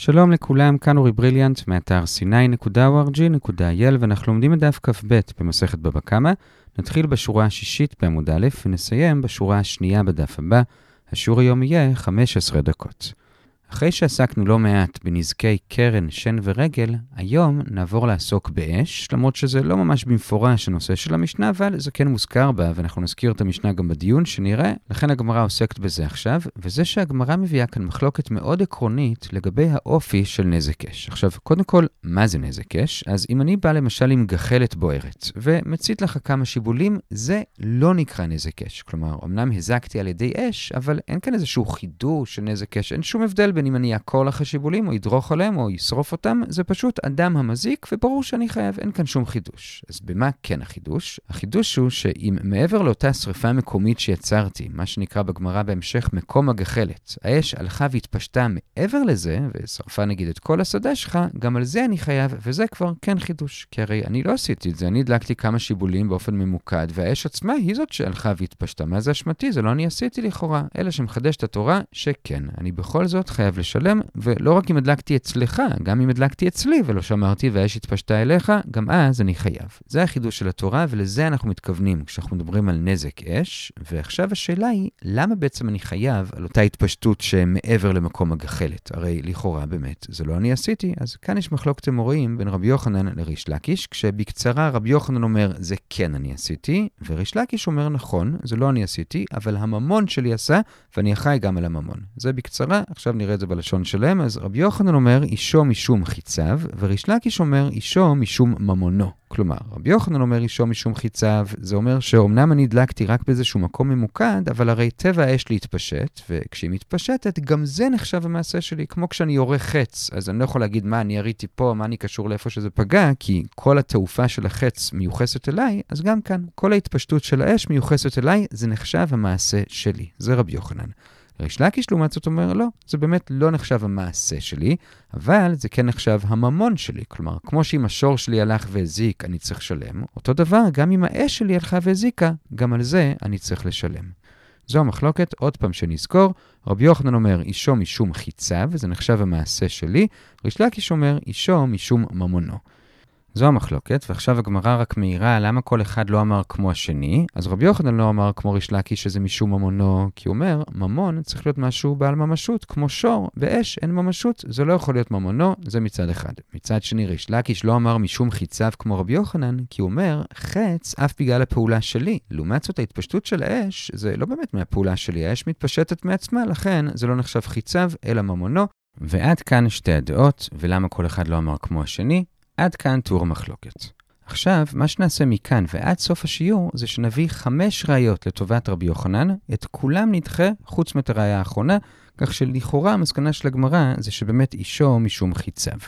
שלום לכולם, כאן אורי בריליאנט, מאתר sny.org.il, ואנחנו לומדים את דף כ"ב במסכת בבא קמא. נתחיל בשורה השישית בעמוד א', ונסיים בשורה השנייה בדף הבא. השיעור היום יהיה 15 דקות. אחרי שעסקנו לא מעט בנזקי קרן, שן ורגל, היום נעבור לעסוק באש, למרות שזה לא ממש במפורש הנושא של המשנה, אבל זה כן מוזכר בה, ואנחנו נזכיר את המשנה גם בדיון שנראה, לכן הגמרא עוסקת בזה עכשיו, וזה שהגמרא מביאה כאן מחלוקת מאוד עקרונית לגבי האופי של נזק אש. עכשיו, קודם כל, מה זה נזק אש? אז אם אני בא למשל עם גחלת בוערת, ומצית לך כמה שיבולים, זה לא נקרא נזק אש. כלומר, אמנם הזקתי על ידי אש, אבל אין כאן איזשהו חידוש של נזק אש, אין שום הבדל בין אם אני אעקור לך שיבולים, או ידרוך עליהם, או ישרוף אותם, זה פשוט אדם המזיק, וברור שאני חייב, אין כאן שום חידוש. אז במה כן החידוש? החידוש הוא שאם מעבר לאותה שריפה מקומית שיצרתי, מה שנקרא בגמרא בהמשך מקום הגחלת, האש הלכה והתפשטה מעבר לזה, ושרפה נגיד את כל השדה שלך, גם על זה אני חייב, וזה כבר כן חידוש. כי הרי אני לא עשיתי את זה, אני הדלקתי כמה שיבולים באופן ממוקד, והאש עצמה היא זאת שהלכה והתפשטה. מה זה אשמתי? זה לא אני עשיתי לכאורה, אלא שמחדש את התורה שכן, אני בכל זאת חייב לשלם, ולא רק אם הדלקתי אצלך, גם אם הדלקתי אצלי ולא שמרתי והאש התפשטה אליך, גם אז אני חייב. זה החידוש של התורה, ולזה אנחנו מתכוונים כשאנחנו מדברים על נזק אש. ועכשיו השאלה היא, למה בעצם אני חייב על אותה התפשטות שמעבר למקום הגחלת? הרי לכאורה באמת, זה לא אני עשיתי, אז כאן יש מחלוקת אמוראים בין רבי יוחנן לריש לקיש, כשבקצרה רבי יוחנן אומר, זה כן אני עשיתי, וריש לקיש אומר, נכון, זה לא אני עשיתי, אבל הממון שלי עשה, ואני אחראי גם על הממון. זה בקצרה, עכשיו נראה את זה בלשון שלהם, אז רבי יוחנן אומר, אישו משום חיציו, וריש לקיש אומר, אישו משום ממונו. כלומר, רבי יוחנן אומר אישו משום חיציו, זה אומר שאומנם אני הדלקתי רק באיזשהו מקום ממוקד, אבל הרי טבע האש להתפשט, וכשהיא מתפשטת, גם זה נחשב המעשה שלי. כמו כשאני יורה חץ, אז אני לא יכול להגיד מה אני יריתי פה, מה אני קשור לאיפה שזה פגע, כי כל התעופה של החץ מיוחסת אליי, אז גם כאן, כל ההתפשטות של האש מיוחסת אליי, זה נחשב המעשה שלי. זה רבי יוחנן. ריש לקיש לעומת זאת אומר, לא, זה באמת לא נחשב המעשה שלי, אבל זה כן נחשב הממון שלי. כלומר, כמו שאם השור שלי הלך והזיק, אני צריך לשלם, אותו דבר, גם אם האש שלי הלכה והזיקה, גם על זה אני צריך לשלם. זו המחלוקת, עוד פעם שנזכור, רבי יוחנן אומר, אישו משום חיצה, וזה נחשב המעשה שלי, ריש לקיש אומר, אישו משום ממונו. זו המחלוקת, ועכשיו הגמרא רק מעירה למה כל אחד לא אמר כמו השני, אז רבי יוחנן לא אמר כמו ריש לקיש שזה משום ממונו, כי הוא אומר, ממון צריך להיות משהו בעל ממשות, כמו שור, באש אין ממשות, זה לא יכול להיות ממונו, זה מצד אחד. מצד שני, ריש לקיש לא אמר משום חיציו כמו רבי יוחנן, כי הוא אומר, חץ אף בגלל הפעולה שלי. לעומת זאת, ההתפשטות של האש, זה לא באמת מהפעולה שלי, האש מתפשטת מעצמה, לכן זה לא נחשב חיציו, אלא ממונו. ועד כאן שתי הדעות, ולמה כל אחד לא אמר כמו השני. עד כאן תיאור המחלוקת. עכשיו, מה שנעשה מכאן ועד סוף השיעור זה שנביא חמש ראיות לטובת רבי יוחנן, את כולם נדחה חוץ מאת הראייה האחרונה, כך שלכאורה המסקנה של הגמרא זה שבאמת אישו משום חיציו.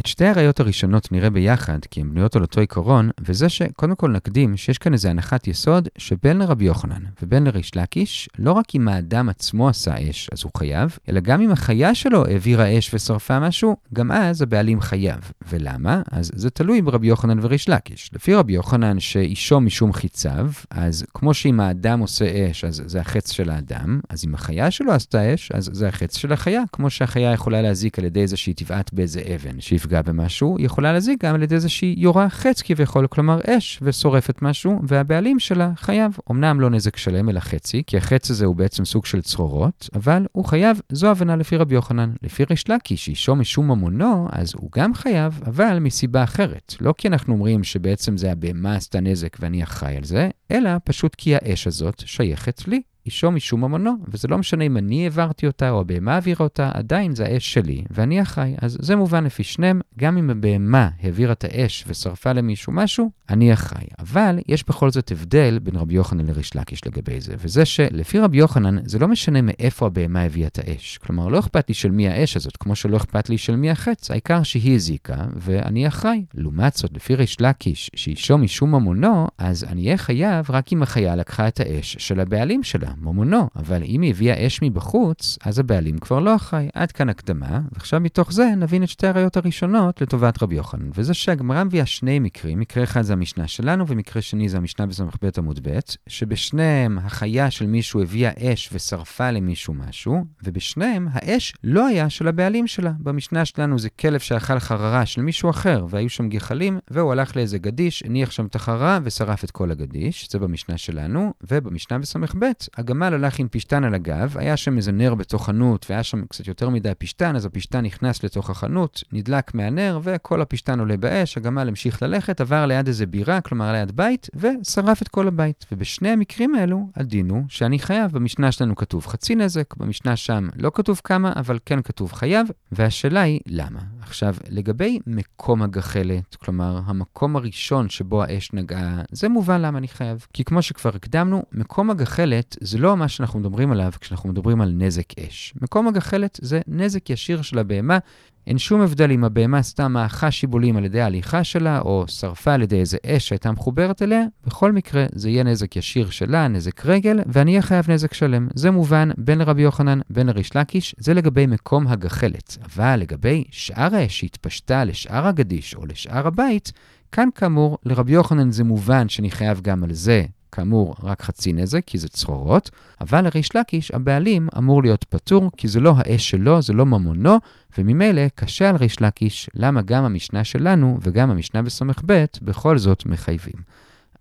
את שתי הראיות הראשונות נראה ביחד, כי הן בנויות על אותו עיקרון, וזה שקודם כל נקדים שיש כאן איזו הנחת יסוד שבין לרבי יוחנן ובין לריש לקיש, לא רק אם האדם עצמו עשה אש, אז הוא חייב, אלא גם אם החיה שלו העבירה אש ושרפה משהו, גם אז הבעלים חייב. ולמה? אז זה תלוי ברבי יוחנן וריש לקיש. לפי רבי יוחנן שאישו משום חיציו, אז כמו שאם האדם עושה אש, אז זה החץ של האדם, אז אם החיה שלו עשתה אש, אז זה החץ של החיה, כמו שהחיה יכולה להזיק על ידי תבעט באיזה אבן, תפגע במשהו, היא יכולה להזיק גם על ידי זה שהיא יורה חץ כביכול, כלומר אש, ושורפת משהו, והבעלים שלה חייב. אמנם לא נזק שלם, אלא חצי, כי החץ הזה הוא בעצם סוג של צרורות, אבל הוא חייב, זו הבנה לפי רבי יוחנן. לפי ריש לקיש, אישו משום ממונו, אז הוא גם חייב, אבל מסיבה אחרת. לא כי אנחנו אומרים שבעצם זה הבהמה עשתה נזק ואני אחראי על זה, אלא פשוט כי האש הזאת שייכת לי. אישו משום ממונו, וזה לא משנה אם אני העברתי אותה או הבהמה העבירה אותה, עדיין זה האש שלי, ואני אחראי. אז זה מובן לפי שניהם, גם אם הבהמה העבירה את האש ושרפה למישהו משהו, אני אחראי. אבל יש בכל זאת הבדל בין רבי יוחנן לריש לקיש לגבי זה, וזה שלפי רבי יוחנן, זה לא משנה מאיפה הבהמה הביאה את האש. כלומר, לא אכפת לי של מי האש הזאת, כמו שלא אכפת לי של מי החץ, העיקר שהיא הזיקה, ואני אחראי. לעומת זאת, לפי ריש לקיש, שאישו משום ממונו, אז אני אהיה חייב רק אם החיה לקחה את האש של הבעלים שלה. ממונו, אבל אם היא הביאה אש מבחוץ, אז הבעלים כבר לא אחראי. עד כאן הקדמה, ועכשיו מתוך זה נבין את שתי הראיות הראשונות לטובת רבי יוחנן. וזה שהגמרא מביאה שני מקרים, מקרה אחד זה המשנה שלנו, ומקרה שני זה המשנה בס"ב עמוד ב', שבשניהם החיה של מישהו הביאה אש ושרפה למישהו משהו, ובשניהם האש לא היה של הבעלים שלה. במשנה שלנו זה כלב שאכל חררה של מישהו אחר, והיו שם גחלים, והוא הלך לאיזה גדיש, הניח שם את החררה ושרף את כל הגדיש, זה במשנה שלנו, ובמשנה בס"ב, הגמל הלך עם פשתן על הגב, היה שם איזה נר בתוך חנות, והיה שם קצת יותר מדי פשתן, אז הפשתן נכנס לתוך החנות, נדלק מהנר, וכל הפשתן עולה באש, הגמל המשיך ללכת, עבר ליד איזה בירה, כלומר ליד בית, ושרף את כל הבית. ובשני המקרים האלו, הדין הוא שאני חייב. במשנה שלנו כתוב חצי נזק, במשנה שם לא כתוב כמה, אבל כן כתוב חייב, והשאלה היא למה. עכשיו, לגבי מקום הגחלת, כלומר, המקום הראשון שבו האש נגעה, זה מובן למה אני חייב. כי כמו שכבר הקדמנו, מקום הגחלת זה לא מה שאנחנו מדברים עליו כשאנחנו מדברים על נזק אש. מקום הגחלת זה נזק ישיר של הבהמה, אין שום הבדל אם הבהמה סתם מאכה שיבולים על ידי ההליכה שלה, או שרפה על ידי איזה אש שהייתה מחוברת אליה, בכל מקרה זה יהיה נזק ישיר שלה, נזק רגל, ואני אהיה חייב נזק שלם. זה מובן בין לרבי יוחנן, בין לריש לקיש, זה לגבי מקום הגחלת. אבל לגבי שאר האש שהתפשטה לשאר הגדיש או לשאר הבית, כאן כאמור, לרבי יוחנן זה מובן שאני חייב גם על זה כאמור, רק חצי נזק, כי זה צרורות, אבל לריש לקיש, הבעלים אמור להיות פטור, כי זה לא האש שלו, זה לא ממונו, וממילא קשה על ריש לקיש למה גם המשנה שלנו וגם המשנה בס"ב בכל זאת מחייבים.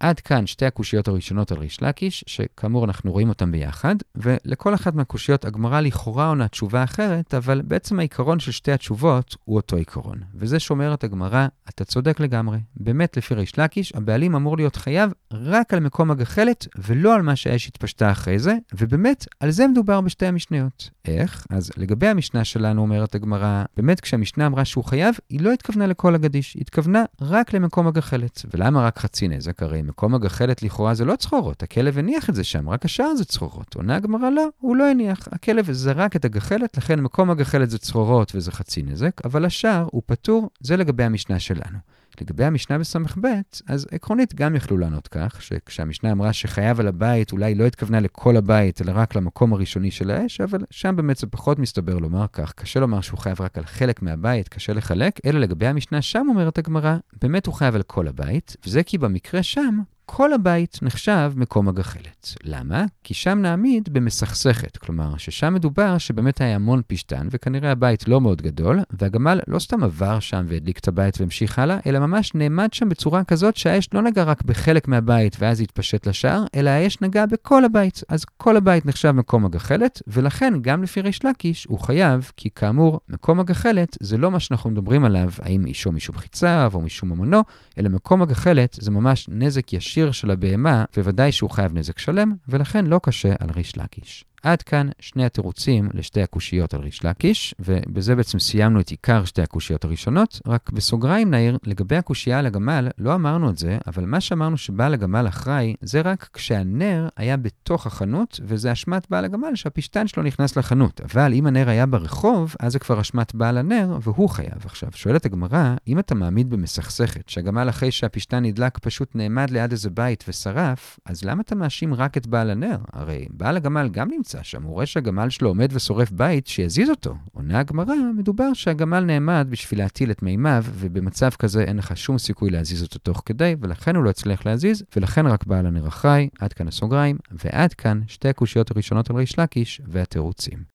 עד כאן שתי הקושיות הראשונות על ריש לקיש, שכאמור אנחנו רואים אותן ביחד, ולכל אחת מהקושיות הגמרא לכאורה עונה תשובה אחרת, אבל בעצם העיקרון של שתי התשובות הוא אותו עיקרון. וזה שאומרת הגמרא, אתה צודק לגמרי. באמת, לפי ריש לקיש, הבעלים אמור להיות חייב רק על מקום הגחלת, ולא על מה שהאש התפשטה אחרי זה, ובאמת, על זה מדובר בשתי המשניות. איך? אז לגבי המשנה שלנו, אומרת הגמרא, באמת כשהמשנה אמרה שהוא חייב, היא לא התכוונה לכל הגדיש, היא התכוונה רק למקום הגחלת. ולמה רק חצי נזק? הרי מקום הגחלת לכאורה זה לא צרורות, הכלב הניח את זה שם, רק השאר זה צרורות. עונה הגמרא, לא, הוא לא הניח. הכלב זרק את הגחלת, לכן מקום הגחלת זה צרורות וזה חצי נזק, אבל השאר הוא פטור, זה לגבי המשנה שלנו. לגבי המשנה בס"ב, אז עקרונית גם יכלו לענות כך, שכשהמשנה אמרה שחייב על הבית, אולי לא התכוונה לכל הבית, אלא רק למקום הראשוני של האש, אבל שם באמת זה פחות מסתבר לומר כך. קשה לומר שהוא חייב רק על חלק מהבית, קשה לחלק, אלא לגבי המשנה שם, אומרת הגמרא, באמת הוא חייב על כל הבית, וזה כי במקרה שם, כל הבית נחשב מקום הגחלת. למה? כי שם נעמיד במסכסכת, כלומר ששם מדובר שבאמת היה המון פשטן, וכנראה הבית לא מאוד גדול, והגמל לא סתם עבר שם והדליק את הבית והמשיך הלאה, אלא ממש נעמד שם בצורה כזאת שהאש לא נגע רק בחלק מהבית ואז התפשט לשער, אלא האש נגע בכל הבית. אז כל הבית נחשב מקום הגחלת, ולכן גם לפי ריש לקיש הוא חייב, כי כאמור, מקום הגחלת זה לא מה שאנחנו מדברים עליו, האם אישו משום חיציו או משום ממונו, אלא מקום הגחלת זה ממש נזק ישיר. ישיר של הבהמה, בוודאי שהוא חייב נזק שלם, ולכן לא קשה על ריש לקיש. עד כאן שני התירוצים לשתי הקושיות על ריש לקיש, ובזה בעצם סיימנו את עיקר שתי הקושיות הראשונות. רק בסוגריים נעיר, לגבי הקושייה על הגמל, לא אמרנו את זה, אבל מה שאמרנו שבעל הגמל אחראי, זה רק כשהנר היה בתוך החנות, וזה אשמת בעל הגמל שהפשטן שלו נכנס לחנות. אבל אם הנר היה ברחוב, אז זה כבר אשמת בעל הנר, והוא חייב. עכשיו, שואלת הגמרא, אם אתה מעמיד במסכסכת, שהגמל אחרי שהפשטן נדלק פשוט נעמד ליד איזה בית ושרף, אז למה אתה מאשים רק את בעל הנר? הרי בעל הגמל גם נמצא נמצא שם, הוא רואה שהגמל שלו עומד ושורף בית, שיזיז אותו. עונה הגמרא, מדובר שהגמל נעמד בשביל להטיל את מימיו, ובמצב כזה אין לך שום סיכוי להזיז אותו תוך כדי, ולכן הוא לא הצליח להזיז, ולכן רק בעל הנר אחראי, עד כאן הסוגריים, ועד כאן שתי הקושיות הראשונות על ריש לקיש והתירוצים.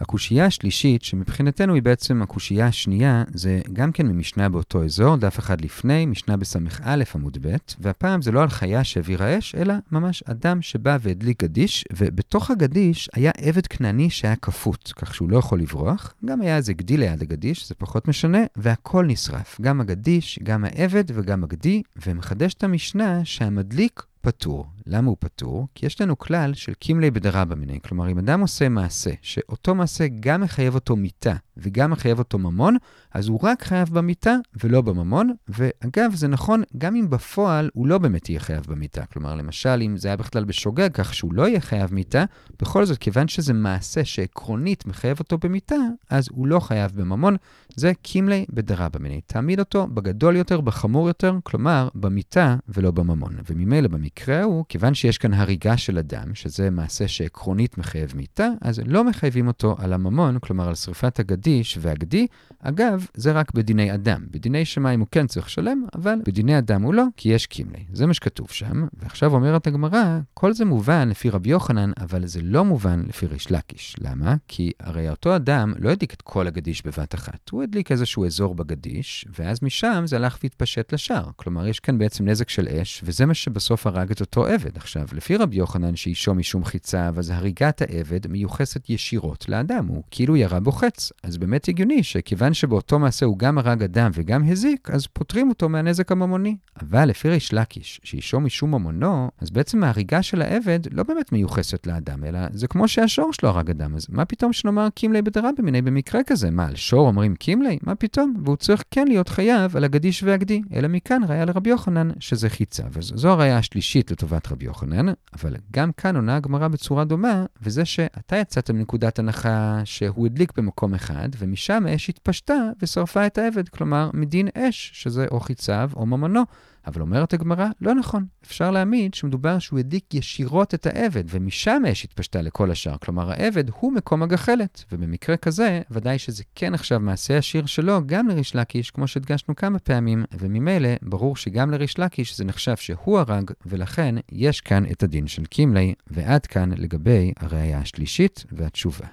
הקושייה השלישית, שמבחינתנו היא בעצם הקושייה השנייה, זה גם כן ממשנה באותו אזור, דף אחד לפני, משנה בס"א עמוד ב', והפעם זה לא על חיה שהעבירה אש, אלא ממש אדם שבא והדליק גדיש, ובתוך הגדיש היה עבד כנעני שהיה כפות, כך שהוא לא יכול לברוח. גם היה איזה גדי ליד הגדיש, זה פחות משנה, והכל נשרף. גם הגדיש, גם העבד וגם הגדי, ומחדשת המשנה שהמדליק פטור. למה הוא פטור? כי יש לנו כלל של קימלי בדרבא מיני. כלומר, אם אדם עושה מעשה, שאותו מעשה גם מחייב אותו מיתה וגם מחייב אותו ממון, אז הוא רק חייב במיתה ולא בממון. ואגב, זה נכון גם אם בפועל הוא לא באמת יהיה חייב במיתה. כלומר, למשל, אם זה היה בכלל בשוגג כך שהוא לא יהיה חייב מיתה, בכל זאת, כיוון שזה מעשה שעקרונית מחייב אותו במיתה, אז הוא לא חייב בממון. זה קימלי בדרבא מיני. תעמיד אותו בגדול יותר, בחמור יותר, כלומר, במיתה ולא בממון. וממילא במקרה הוא, כיוון שיש כאן הריגה של אדם, שזה מעשה שעקרונית מחייב מיתה, אז לא מחייבים אותו על הממון, כלומר על שריפת הגדיש והגדי. אגב, זה רק בדיני אדם. בדיני שמיים הוא כן צריך לשלם, אבל בדיני אדם הוא לא, כי יש קימלי. זה מה שכתוב שם, ועכשיו אומרת הגמרא, כל זה מובן לפי רבי יוחנן, אבל זה לא מובן לפי ריש לקיש. למה? כי הרי אותו אדם לא הדליק את כל הגדיש בבת אחת. הוא הדליק איזשהו אזור בגדיש, ואז משם זה הלך והתפשט לשאר. כלומר, יש כאן בעצם נזק של אש, וזה מה שבסוף הרג את אותו עבד. עכשיו, לפי רבי יוחנן שאישו משום חיצה, אז הריגת העבד מיוחסת ישירות לאדם, הוא כאילו ירה בו חץ. אז באמת הגיוני שכיוון שבאותו מעשה הוא גם הרג אדם וגם הזיק, אז פוטרים אותו מהנזק הממוני. אבל לפי ריש לקיש, שאישו משום ממונו, אז בעצם ההריגה של העבד לא באמת מיוחסת לאדם, אלא זה כמו שהשור שלו הרג אדם. אז מה פתאום שנאמר קימלי בדרבה במיני במקרה כזה? מה, על שור אומרים קימלי? מה פתאום? והוא צריך כן להיות חייב על הגדיש והגדי. אלא מכאן ראיה לרבי יוחנן שזה חיצה. וזו הראיה השלישית לטובת רבי יוחנן, אבל גם כאן עונה הגמרא בצורה דומה, וזה שאתה יצאת מנקודת הנחה שהוא הדליק במקום אחד, ומשם האש התפשטה ושרפה את העבד, כלומר מדין אש, שזה או חיציו או ממונו. אבל אומרת הגמרא, לא נכון. אפשר להעמיד שמדובר שהוא הדליק ישירות את העבד, ומשם האש התפשטה לכל השאר. כלומר, העבד הוא מקום הגחלת, ובמקרה כזה, ודאי שזה כן עכשיו מעשה השיר שלו גם לריש לקיש, כמו שהדגשנו כמה פעמים, וממילא ברור שגם לריש לקיש זה נחשב שהוא הרג, ולכן יש כאן את הדין של קימלי, ועד כאן לגבי הראייה השלישית והתשובה.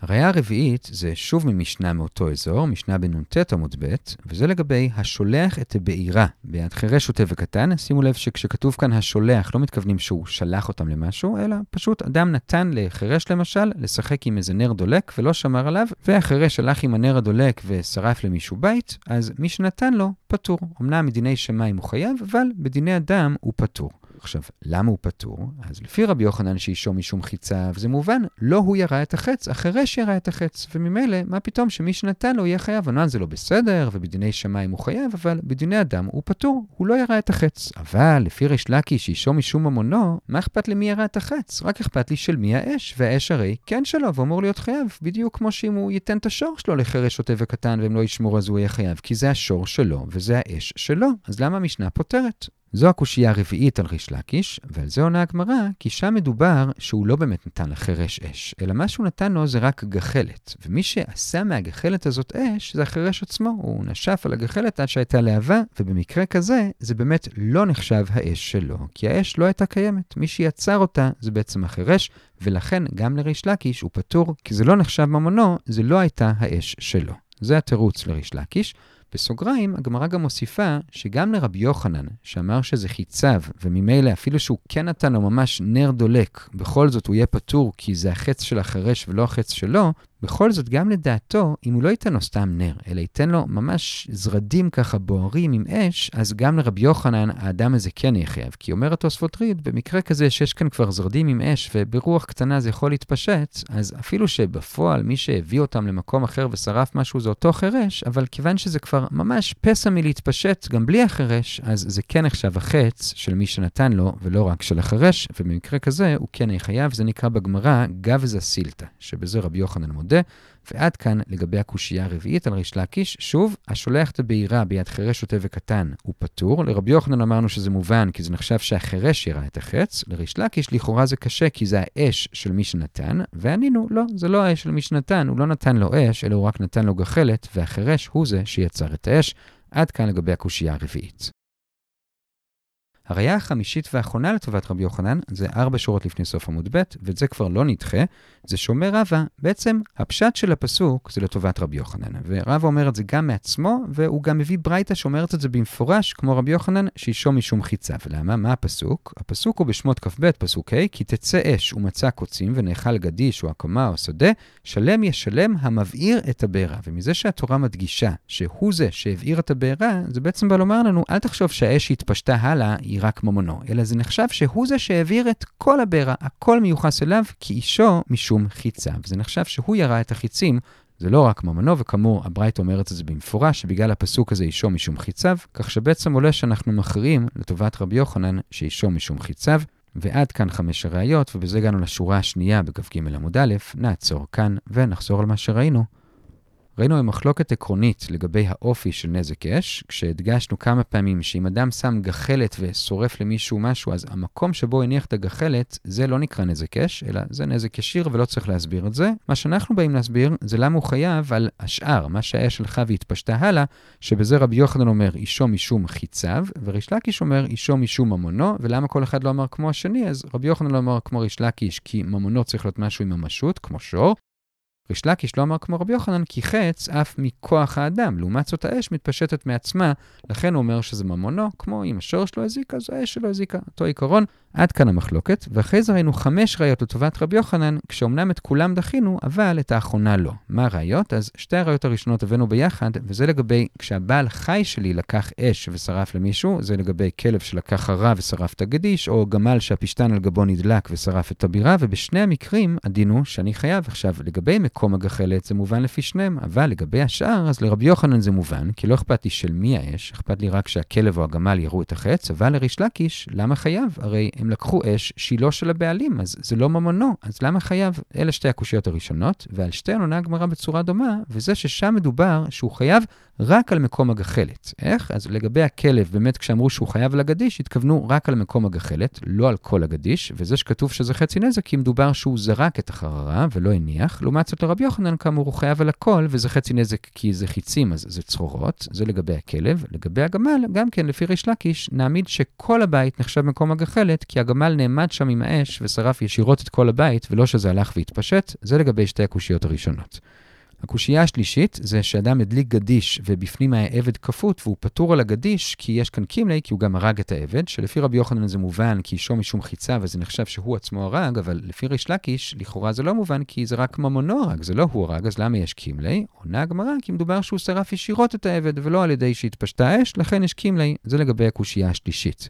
הראייה הרביעית זה שוב ממשנה מאותו אזור, משנה בנ"ט עמוד ב', וזה לגבי השולח את הבעירה ביד חירש שוטה וקטן. שימו לב שכשכתוב כאן השולח, לא מתכוונים שהוא שלח אותם למשהו, אלא פשוט אדם נתן לחירש למשל לשחק עם איזה נר דולק ולא שמר עליו, והחירש הלך עם הנר הדולק ושרף למישהו בית, אז מי שנתן לו פטור. אמנם מדיני שמיים הוא חייב, אבל בדיני אדם הוא פטור. עכשיו, למה הוא פטור? אז לפי רבי יוחנן שאישו משום חיצה, וזה מובן, לא הוא ירה את החץ, החירש ירה את החץ. וממילא, מה פתאום שמי שנתן לו יהיה חייב? ענן זה לא בסדר, ובדיני שמיים הוא חייב, אבל בדיני אדם הוא פטור, הוא לא ירה את החץ. אבל לפי ריש לקי שאישו משום ממונו, מה אכפת למי ירה את החץ? רק אכפת לי של מי האש, והאש הרי כן שלו, ואמור להיות חייב, בדיוק כמו שאם הוא ייתן את השור שלו לחירש שוטה וקטן והם לא ישמרו אז הוא יהיה חייב, כי זה השור שלו וזה האש שלו. אז למה המשנה פותרת? זו הקושייה הרביעית על ריש לקיש, ועל זה עונה הגמרא, כי שם מדובר שהוא לא באמת נתן לחירש אש, אלא מה שהוא נתן לו זה רק גחלת. ומי שעשה מהגחלת הזאת אש, זה החירש עצמו. הוא נשף על הגחלת עד שהייתה להבה, ובמקרה כזה, זה באמת לא נחשב האש שלו, כי האש לא הייתה קיימת. מי שיצר אותה זה בעצם החירש, ולכן גם לריש לקיש הוא פטור, כי זה לא נחשב ממונו, זה לא הייתה האש שלו. זה התירוץ לריש לקיש. בסוגריים, הגמרא גם מוסיפה שגם לרבי יוחנן, שאמר שזה חיציו, וממילא אפילו שהוא כן נתן לו ממש נר דולק, בכל זאת הוא יהיה פטור כי זה החץ של החרש ולא החץ שלו, בכל זאת, גם לדעתו, אם הוא לא ייתן לו סתם נר, אלא ייתן לו ממש זרדים ככה בוערים עם אש, אז גם לרבי יוחנן, האדם הזה כן יהיה חייב. כי אומר התוספות ריד, במקרה כזה שיש כאן כבר זרדים עם אש, וברוח קטנה זה יכול להתפשט, אז אפילו שבפועל מי שהביא אותם למקום אחר ושרף משהו זה אותו חירש, אבל כיוון שזה כבר ממש פסע מלהתפשט גם בלי החירש, אז זה כן נחשב החץ של מי שנתן לו, ולא רק של החירש, ובמקרה כזה הוא כן יהיה חייב, זה נקרא בגמרא גבזה סילתא, שבזה רבי יוחנן מודה. מודה. ועד כאן לגבי הקושייה הרביעית על ריש לקיש. שוב, השולח את הבעירה ביד חירש שוטה וקטן הוא פטור. לרבי יוחנן אמרנו שזה מובן כי זה נחשב שהחירש ירה את החץ. לריש לקיש לכאורה זה קשה כי זה האש של מי שנתן, וענינו, לא, זה לא האש של מי שנתן, הוא לא נתן לו אש, אלא הוא רק נתן לו גחלת, והחירש הוא זה שיצר את האש. עד כאן לגבי הקושייה הרביעית. הראייה החמישית והאחרונה לטובת רבי יוחנן זה ארבע שורות לפני סוף עמוד ב', ואת זה כבר לא נדחה, זה שאומר רבא, בעצם הפשט של הפסוק זה לטובת רבי יוחנן. ורבא אומר את זה גם מעצמו, והוא גם מביא ברייתא שאומרת את זה במפורש, כמו רבי יוחנן, שאישו משום חיצה. ולמה? מה הפסוק? הפסוק הוא בשמות כ"ב, פסוק ה', כי תצא אש ומצא קוצים ונאכל גדיש או עקמה או שדה, שלם ישלם המבעיר את הבעירה. ומזה שהתורה מדגישה שהוא זה שהבעיר את הבעירה, זה בעצם בא לומר לנו, אל תחשוב שהאש שהתפשטה הלאה רק ממונו, אלא זה נחשב שהוא זה שהעביר את כל הבעירה, הכל מיוחס אליו, כי אישו משום חיצה. וזה נחשב שהוא ירה את החיצים, זה לא רק ממונו, וכאמור, הברייט אומרת את זה במפורש, שבגלל הפסוק הזה אישו משום חיציו, כך שבעצם עולה שאנחנו מכריעים לטובת רבי יוחנן שאישו משום חיציו. ועד כאן חמש הראיות, ובזה הגענו לשורה השנייה בכ"ג עמוד א', נעצור כאן ונחזור על מה שראינו ראינו מחלוקת עקרונית לגבי האופי של נזק אש, כשהדגשנו כמה פעמים שאם אדם שם גחלת ושורף למישהו משהו, אז המקום שבו הניח את הגחלת, זה לא נקרא נזק אש, אלא זה נזק ישיר ולא צריך להסביר את זה. מה שאנחנו באים להסביר זה למה הוא חייב על השאר, מה שהאש הלכה והתפשטה הלאה, שבזה רבי יוחנן אומר אישו משום חיציו, וריש לקיש אומר אישו משום ממונו, ולמה כל אחד לא אמר כמו השני? אז רבי יוחנן לא אמר כמו ריש לקיש, כי ממונו צריך להיות משהו עם ממשות, כמו שור, ריש לקיש לא אמר כמו רבי יוחנן, כי חץ עף מכוח האדם. לעומת זאת האש מתפשטת מעצמה, לכן הוא אומר שזה ממונו, כמו אם השור שלו הזיקה, אז האש שלו הזיקה. אותו עיקרון, עד כאן המחלוקת, ואחרי זה ראינו חמש ראיות לטובת רבי יוחנן, כשאומנם את כולם דחינו, אבל את האחרונה לא. מה הראיות? אז שתי הראיות הראשונות הבאנו ביחד, וזה לגבי כשהבעל חי שלי לקח אש ושרף למישהו, זה לגבי כלב שלקח חרה ושרף את הגדיש, או גמל שהפשתן על גבו נדלק ושרף את הבירה, ובשני המקרים הדין הוא שאני חייב. עכשיו, לגבי מקום הגחלת זה מובן לפי שניהם, אבל לגבי השאר, אז לרבי יוחנן זה מובן, כי לא אכפת לי של מי האש, אכפת לי רק שהכלב או הגמל יראו את החץ, אבל לריש לקיש, למה חייב? הרי הם לקחו אש שהיא לא של הבעלים, אז זה לא ממונו, אז למה חייב? אלה שתי הקושיות הראשונות, ועל שתיהן עונה הגמרא בצורה דומה, וזה ששם מדובר שהוא חייב רק על מקום הגחלת. איך? אז לגבי הכלב, באמת כשאמרו שהוא חייב על הגדיש, התכוונו רק על מקום הגחלת, לא על כל הגדיש, וזה שכתוב שזה חצי נזק, כי מדובר שהוא זרק את החררה ולא הניח. לעומת זאת לרבי יוחנן, כאמור, הוא חייב על הכל, וזה חצי נזק כי זה חיצים, אז זה צרורות. זה לגבי הכלב. לגבי הגמל, גם כן, לפי ריש לקיש, נעמיד שכל הבית נחשב מקום הגחלת, כי הגמל נעמד שם עם האש ושרף ישירות את כל הבית, ולא שזה הלך והתפשט. זה לגבי שתי הקושיות הראשונות. הקושייה השלישית זה שאדם הדליק גדיש ובפנים היה עבד כפות והוא פטור על הגדיש כי יש כאן קימלי, כי הוא גם הרג את העבד, שלפי רבי יוחנן זה מובן כי אישו משום חיצה וזה נחשב שהוא עצמו הרג, אבל לפי ריש לקיש, לכאורה זה לא מובן כי זה רק ממונו הרג, זה לא הוא הרג, אז למה יש קימלי? עונה הגמרא כי מדובר שהוא שרף ישירות את העבד ולא על ידי שהתפשטה האש, לכן יש קימלי. זה לגבי הקושייה השלישית.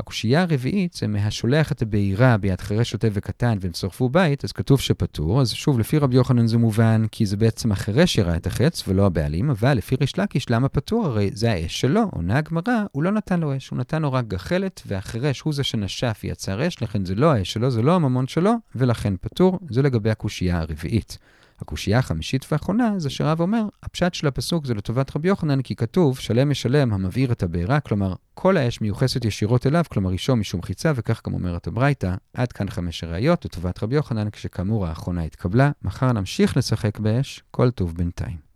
הקושייה הרביעית זה מהשולח את הבעירה ביד חירש שוטה וקטן והם שרפו בית, אז כתוב שפטור. אז שוב, לפי רבי יוחנן זה מובן, כי זה בעצם החירש שראה את החץ ולא הבעלים, אבל לפי ריש לקיש, למה פטור? הרי זה האש שלו. עונה הגמרא, הוא לא נתן לו אש, הוא נתן לו רק גחלת, והחירש הוא זה שנשף ויצר אש, לכן זה לא האש שלו, זה לא הממון שלו, ולכן פטור. זה לגבי הקושייה הרביעית. הקושייה החמישית והאחרונה זה שרב אומר, הפשט של הפסוק זה לטובת רבי יוחנן, כי כתוב, שלם משלם המבעיר את הבעירה, כלומר, כל האש מיוחסת ישירות אליו, כלומר אישו משום חיצה, וכך גם אומרת הברייתא. עד כאן חמש הראיות לטובת רבי יוחנן, כשכאמור האחרונה התקבלה. מחר נמשיך לשחק באש, כל טוב בינתיים.